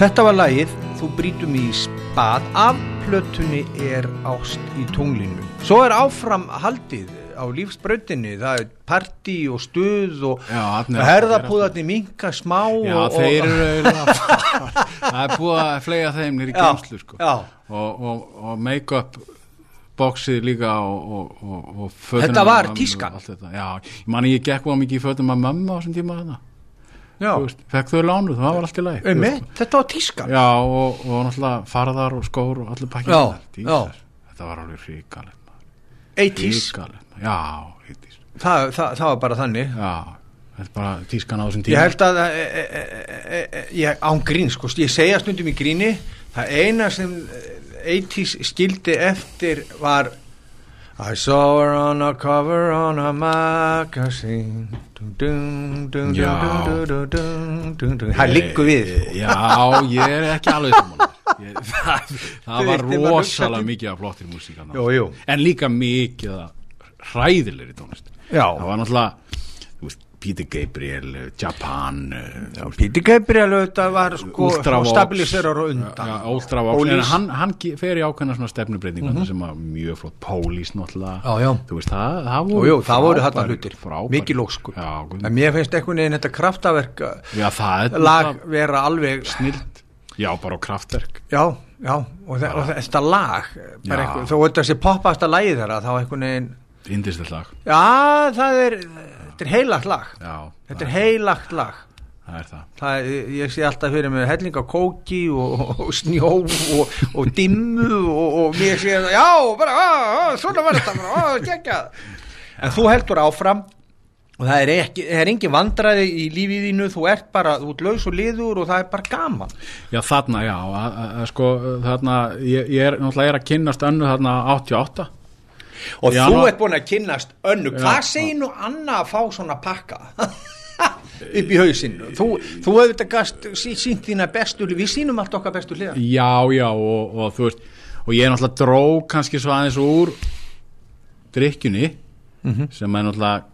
Þetta var lagið Þú brítum í spað af plötunni er ást í tunglinu. Svo er áfram haldið á lífsbrautinni, það er parti og stuð og er- herðapúðarnir minka smá Já, og, þeir eru það er búið að flega þeim nýri Já, geimslu sko. og, og, og make-up boxið líka og, og, og, og fötin Þetta var tískan. Já, ég mani ég gekk var mikið í fötum að mömmu á þessum tíma þarna fekk þau lánuð, það var allt í lagi. Einmitt, þetta var tískan. Já, og, og náttúrulega farðar og skór og allir pakkið. Þetta var alveg ríkalegt 80s, Ríkalegt, já, 80s það, það, var bara þannig. Já, þetta er bara tískan á þessum tíma. Ég held að, e, e, e, ég, án grín, sko, ég segja stundum í gríni, það eina sem eh, 80s skildi eftir var I saw her on a cover on a magazine. Það liggur við sko. Já, ég er ekki alveg saman ég, það, það var rosalega mikið af flottir músíkan en líka mikið tónlist Já. það var náttúrulega Peter Gabriel, eh, Japan Já, Píti Gabriel auðvitað var sko stabiliserar á undan. Ja, Ultravox, en hann, hann fer í ákveðna svona stefnubreitingar sem var mjög flott Pólís náttúrulega. Veist, það, það voru jú, það voru frábærir- þetta hlutir, frábærir. mikið lókskur En mér finnst einhvern veginn þetta kraftaverk já, það er lag vera alveg snild já, bara kraftverk. Já, já, og, þe og þetta lag bara Já. einhver, þó þetta sé poppasta lagið þeirra þá einhvern veginn indislegt lag. Já, það er, þetta er heilagt lag. Já, Þetta er heilagt lag. Það er það. Það, Ég sé alltaf fyrir mig helling á kóki og, og snjó og, og dimmu og, og mér sé það, já, bara, á, svona var þetta bara, á, geggjað. En þú heldur áfram og það er, ekki, það er engin vandræði í lífið þínu, þú ert bara, þú ert laus og liður og það er bara gaman. Já, þarna, já, að, að, að, sko, þarna, ég, ég er náttúrulega er að kynnast önnu þarna 88 Og Já, þú ert búin að kynnast önnu, hvað segir nú Anna að fá svona pakka? Upp í hausinn? Þú, þú hefur þetta gast sí- sýnt þína bestu við sýnum allt okkar bestu hlið. Já, já, og, og þú veist og ég er náttúrulega dró kannski svo aðeins úr drikkjunni sem er náttúrulega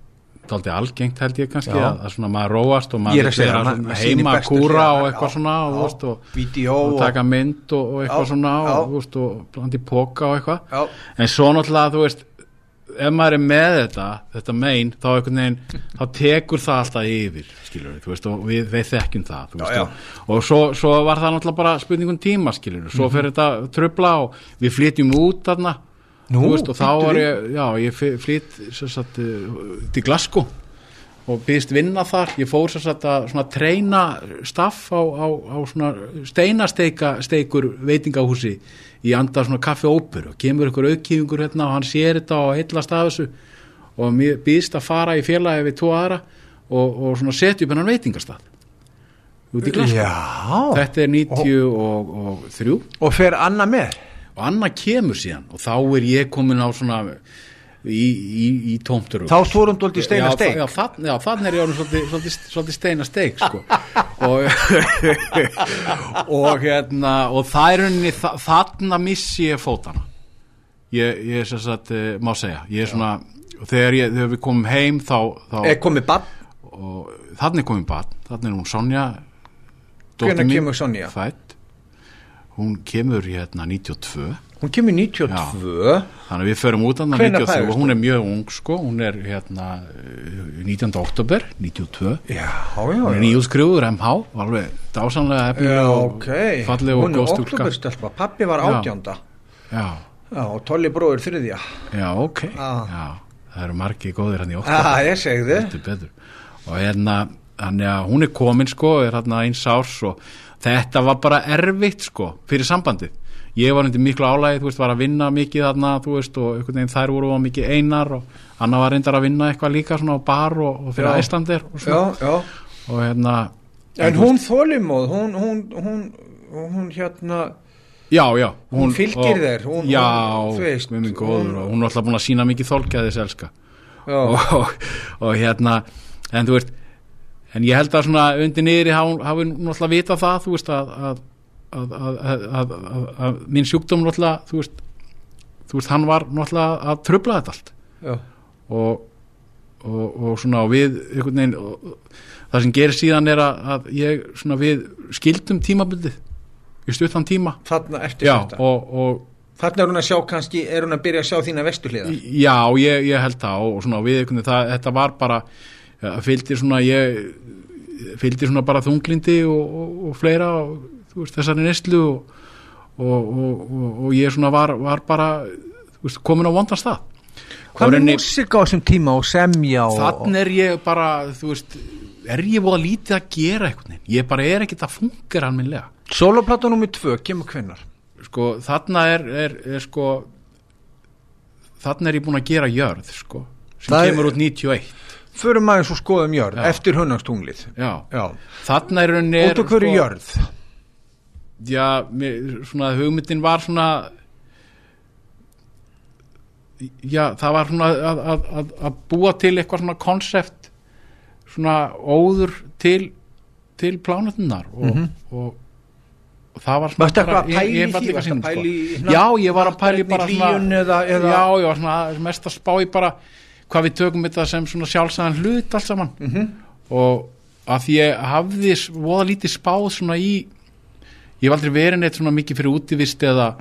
Dálítið algengt held ég kannski að, að svona maður róast og maður að segja svona heima að kúra og eitthvað svona og, og, taka mynd og, og eitthvað Já, svona og, veist, og blandi póka og eitthvað. Já. en svo náttúrulega þú veist ef maður er með þetta, þetta mein þá veginn, þá tekur það alltaf yfir, skilur veist, og við, við þekkjum það, Já, og, svo, svo var það náttúrulega bara spurningum tíma, skilur við, Mhm. svo fer þetta trubla og við flytjum út þarna, Nú, veist, og þá var ég, já, ég svo sagt, uh, til Glasgow og býðist vinna þar. Ég fór satt að svona treyna staff á, á, á steikur veitingahúsi í anda svona kaffi óper og kemur ykkur auðkífingur hérna og hann sér þetta og heillast af þessu. Og mér býðist að fara í félagi við tvo aðra og, og svona setja upp hennan veitingastað út í Glasgow. Já, þetta er 93 og fer Anna með. Og Anna kemur síðan og þá er ég komin á svona í, í, í tómtur Þá stórum þú í steina já, steik. já, þann, já, þannig er ég orðin svolítið, steina steik sko. og, og hérna og það er unni þarna missi ég fótana ég, ég er sem sagt, uh, má segja ég er svona, þegar, ég, þegar við komum heim þá, þá Er komið bann? og þannig er komin barn, þannig er hún Sonja mín, kemur Sonja? fædd hún kemur hérna 92 Hún kemur 92. þannig að við förum út hann Hvenær 93 fæðist og hún er mjög ung sko, hún er hérna eh, 19. oktober 92 Já, já, hún er já. nýjútskriður MH alveg dásanlega Já, efnilega og ok. falleg og Hún góð stúlka. Pappi var Já. já, Já, og Tolli bróður þriðja. já, ok Já. já, það eru margi góðir hann í Já, oktober og hérna þannig hún er komin sko er hérna eins árs og þetta var bara erfitt sko fyrir sambandið ég var undir miklu álægi, þú veist, var að vinna mikið þarna, þú veist, og einhvern veginn þær voru of mikið einar og Anna var reyndar að vinna eitthvað líka svona á bar og, og fyrir Já. æslandir og Já, svona, já. og hérna En hún þólimóð, hún, hún, hún, hún hérna, já, já, Hún fylgir og- þér, hún- já, hún, þú veist, góður hún- og hún er alltaf búin að sína mikið þess elska já, og, og hérna en þú veist en ég held að svona undir niðri hafi náttúrulega vitað það þú veist að að, að, að, minn sjúkdóm náttúrulega þú veist, þú veist hann var náttúrulega að trubla þetta allt. Og, og, og svona við einhvern veginn og, það sem gerir síðan er að, að ég svona við skildum tímabundið í stuttan tíma. Þarna eftir þetta og, og þarna er hún að sjá kannski, er hún að byrja að sjá þína vestuhliða já, ég, ég held það og, og svona við það, þetta var bara fylgdi svona ég fylgdi svona bara þunglindi og, og, og fleira og veist, þessari neslu og, og, og ég svona var, var bara veist, komin á vondan stað. Hvað er rauninni- músik á þessum tíma og semja og, þannig er ég bara, þú veist er ég búið að lítið að gera eitthvað ég bara er ekkert að fungera alminlega soloplata nummið tvö, kemur hvennar sko, þarna er, er, er sko þarna er ég búin að gera jörð sko, sem Það er- kemur út 91 förum aðeins og skoðum jörð, Já. eftir já, þarna er er, út af hverju jörð? Já, mér, svona hugmyndin var svona já, það var svona að, að, að, að búa til eitthvað svona konsept svona óður til til plánutinnar og, og, og það var svona bara- ég- ég var líka pæla sko. já, ég var að pæla í bara hlýjun eða- eða- já, ég var svona mest að spá í bara hvað við tökum þetta sem svona sjálfsæðan hlut allt saman Mhm. -hmm. og að því ég hafði voða lítið spáð svona í ég hef aldrei verið neitt svona mikið fyrir útivist eða,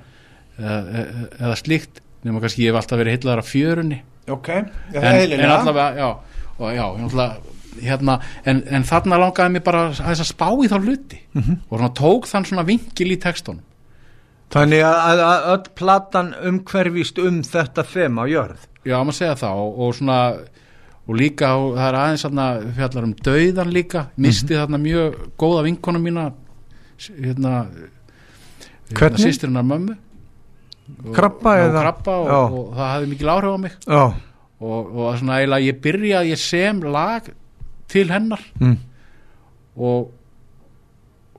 eða, eða slíkt nema kannski ég hef alltaf verið heitlaðar af fjörunni ok, er en, en heilinlega allavega, já, og, já náttúrulega, hérna, en, en þarna langaði mér bara aðeins að spá í þá hluti Mhm. og svona tók þann svona vinkil í textunum þannig að, að, öll platan umhverfist um þetta þema jörð. Já, maður segja það og, og svona og líka, og það er aðeins þarna fjallar um dauðan líka, misti Mhm. þarna mjög góða vinkona mína hérna, hérna Hvernig? sýstirinn af mömmu. Krabba og, eða- krabba og, það hafði mikil áhrif á mig. Já, og, og svona eiginlega ég byrja ég sem lag til hennar. Mm. og,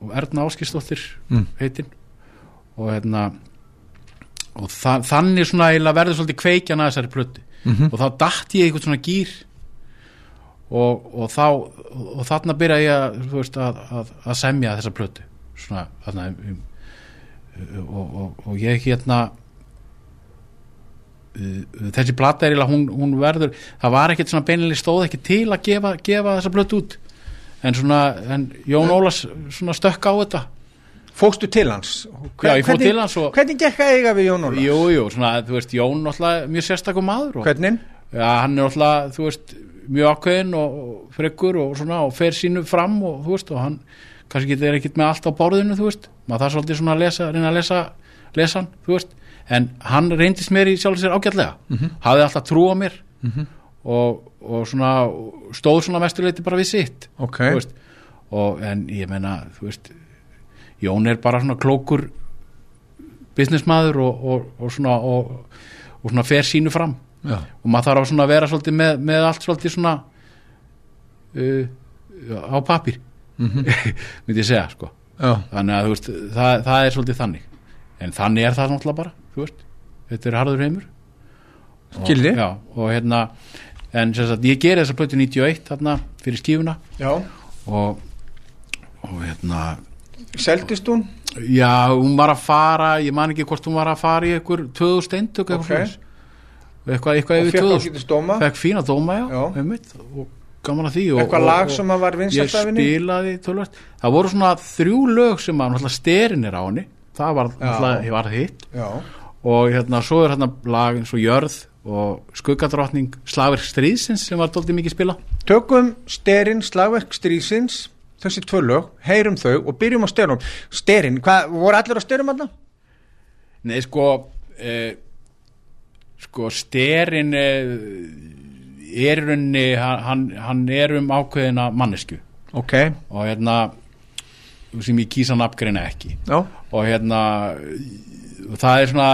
og Erna Áskistóttir Mm. heitin og hérna og þa þannig svona eiginlega verður svolítið kveikjan að þessari plötu. Mhm. og þá datt ég eitthvað svona gýr og, og þá og þarna byrja ég að, veist, að, að, að semja þessa plötu. Svona þarna um, og, og, og ég hérna uh, þessi plata er eiginlega hún, hún verður, það var ekkert svona beinlega stóð ekki til að gefa, gefa þessa plötu út. En svona, en Jón Ólas svona stökk á þetta fóstu til hans? Já, ég fór til hans og- hvernig gekk að eiga við Jón Óla? Jú, jú, svona, þú veist, Jón náttúrulega mjög sérstakum maður og, hvernig? ja, hann er náttúrulega, þú veist mjög ákveðin og, og frekkur og svona og fer sínu fram og þú veist og hann kannski getur ekkert með allt á borðinu þú veist, maður það svolítið svona að lesa reyna að lesa, lesa hann, þú veist. En hann reyndist mér í sjálf sér ágætlega. Hafði alltaf trú á mér og, og svona stóð svona mestuleiti bara við sitt ok, þú veist, og en ég menna þú veist, Jón er bara svona klókur businessmaður og, og, og svona og, og svona fer sínu fram. Já, og maður þarf að vera svolítið með, með allt svolítið svona uh, á pappir myndi ég segja sko. Já, þannig að veist, það, það er svolítið þannig. En þannig er það náttúrulega bara veist, þetta er harður heimur. Og, Skildi. já, og hérna en sem sagt, ég geri þessa plötu 91 þarna fyrir skífuna. Og, og hérna seldist hún? já, hún var að fara ég man ekki hvort hún var að fara í einhver 2000 eintök eitthvað, okay. eitthvað, eitthvað og yfir fekk 2000 ágætist dóma? Fekk fína dóma, já, Já. einmitt, og gaman að því og, eitthvað og, lag og, sem að var ég vinsalt af henni spilaði tölvöld það voru svona þrjú lög sem að náttúrulega sterin er á henni. Það var náttúrulega, ég hitt. Og hérna, svo er hérna lag eins og Jörð og Skuggadrottning Slagverk stríðsins sem var doldið mikið spila tökum sterinn slagverk strísins þessi tvö lög, heyrum þau og byrjum á styrum sterinn, hvað, voru allir á styrum aðna? Nei, sko eh, sko sterin eh, er rauninni hann, hann- er um ákveðina mannesku ok, og hérna sem ég kýsa nafngreina ekki. Já, og hérna það er svona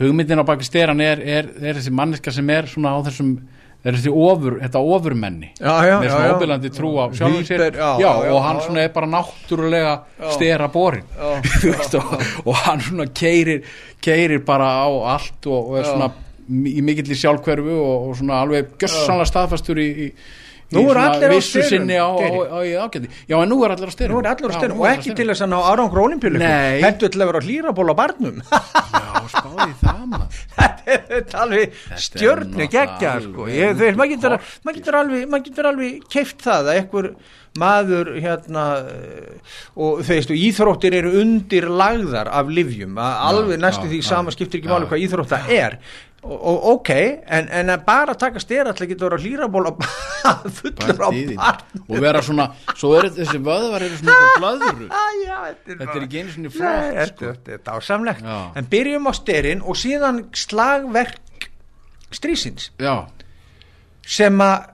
hugmyndin á baki steran er, er, er þessi manneska sem er svona á þessum er þessi ofur, þetta ofurmenni? Með svona óbyrlandi trú á sjálfum sér. Já, já, já, og hann svona er bara náttúrulega stera borin og, hann svona keirir keirir bara á allt og, og er svona í mikill í sjálfhverfu og, og svona alveg gössanlega staðfastur í, í, Nú svona allir á sinni á, á, á, já en nú er allir á styrum er og ekki til þess að ná árangur olimpíuleikum Nei. Hentu til að vera hlýraból á barnum. Já spáði það maður. Þetta er alveg stjörnu alveg sko. Maður getur, alveg, maður getur alveg keift það að einhver maður hérna eh, og þú veist, og íþróttir eru undir lagðar af livjum, alveg næstu því sama skiptir ekki máli hvað íþrótta er og, og ok, en, en að bara taka að geta vera hlýraból á fullur á barn og vera svona, svo er þessi vöðvar eru svona Já, þetta er, ekki einu svona Nei, flott þetta, sko. þetta er dásamlegt. Já. en byrjum á styrin og síðan slagverk strísins já, sem að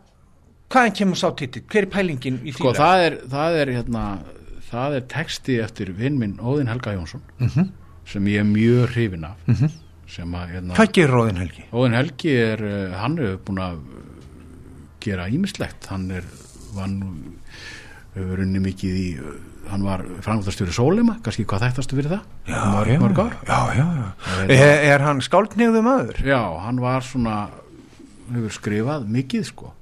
hvaðan kemur sá titill, hver er pælingin í því sko það er, það er hérna, það er texti eftir vinn minn Óðinn Helga Jónsson Mhm. sem ég er mjög hrifin af. Sem að hérna, hvað gerir Róðin Helgi? Óðinn Helgi er, uh, hann hefur búin að gera ímislegt, hann er nú hefur unni mikið í, hann var frangvöldastjóri Sólema, kannski hvað þættastu fyrir það? mörg, mörg ár? já, já, já. Það Er, er hann skáldnefðu maður? Já, hann var svona hefur skrifað mikið sko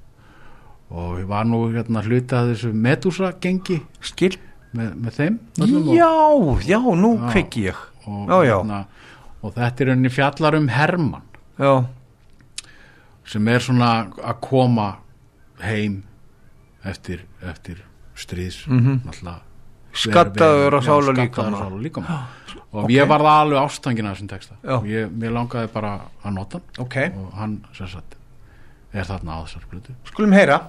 og var nú hérna hluta að þessu Medusa gengi skil? með, með þeim öllum og, já, já, nú Já. kveiki ég og, já, já, hérna, og þetta er henni fjallar um Hermann. Já, sem er svona að koma heim eftir, eftir stríðs Mhm. náttúrulega. Skaddaður á Já, sál og skaddaður á líkama. sál og líkama og ok. ég var það alveg ástangin af þessum texta. Og ég, mér langaði bara að nota hann. Ok. Og hann sagt er þarna blötu skulum heyra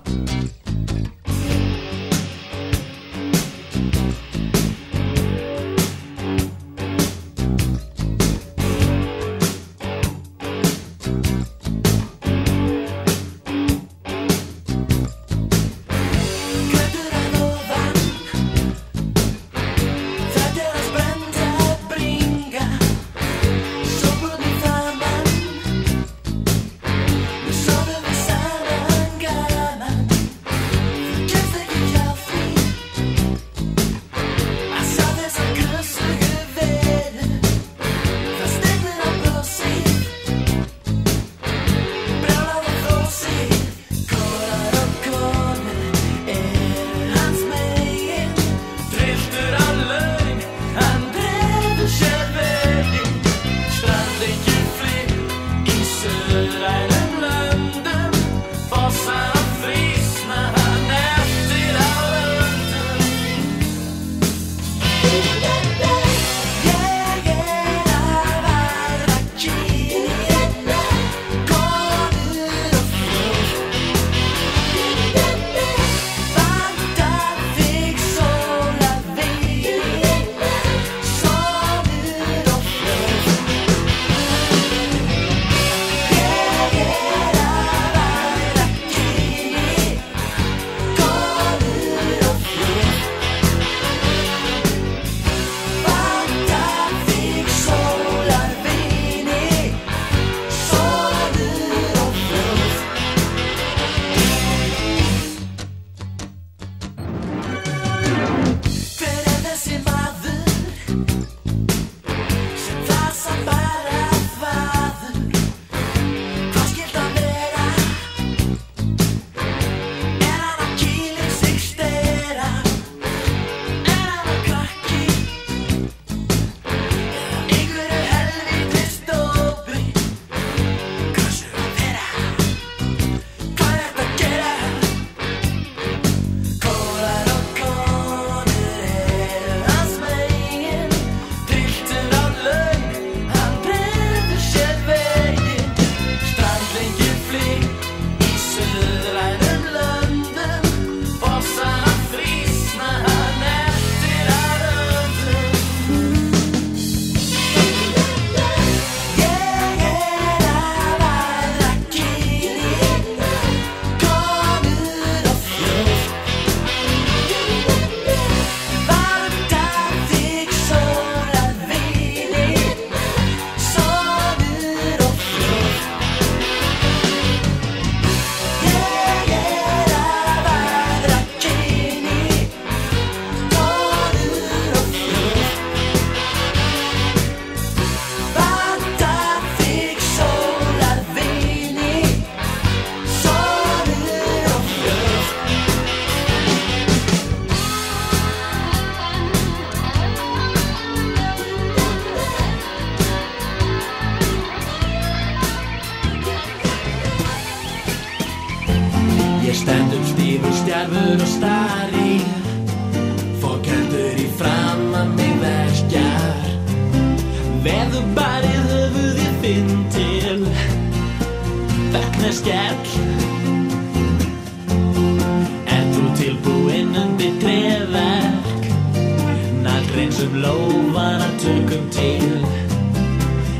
sem lófan að tökum til.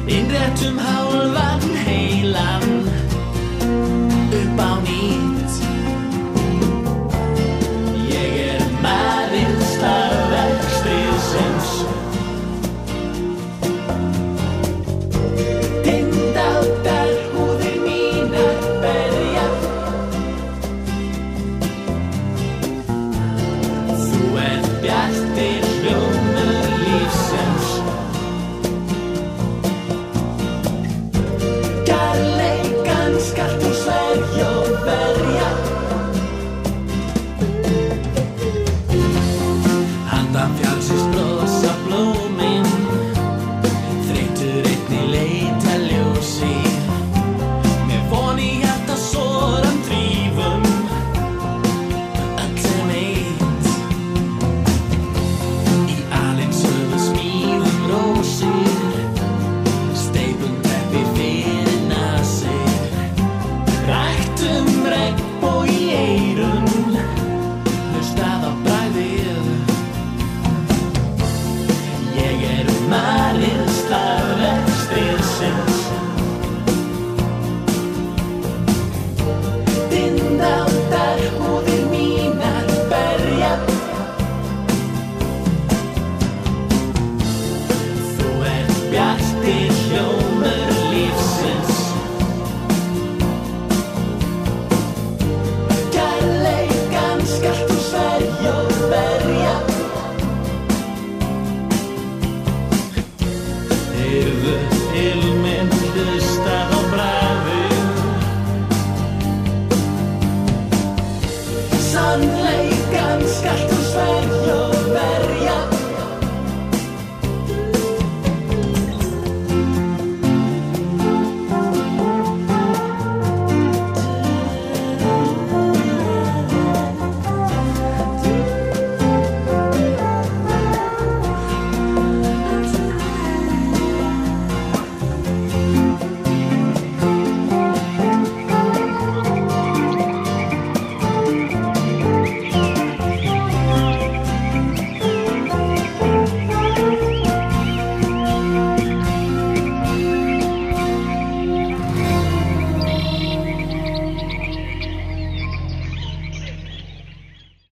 Innrættum hálfan heilan upp á nýtt. Ég er maður starfverkstriðsins Bjartir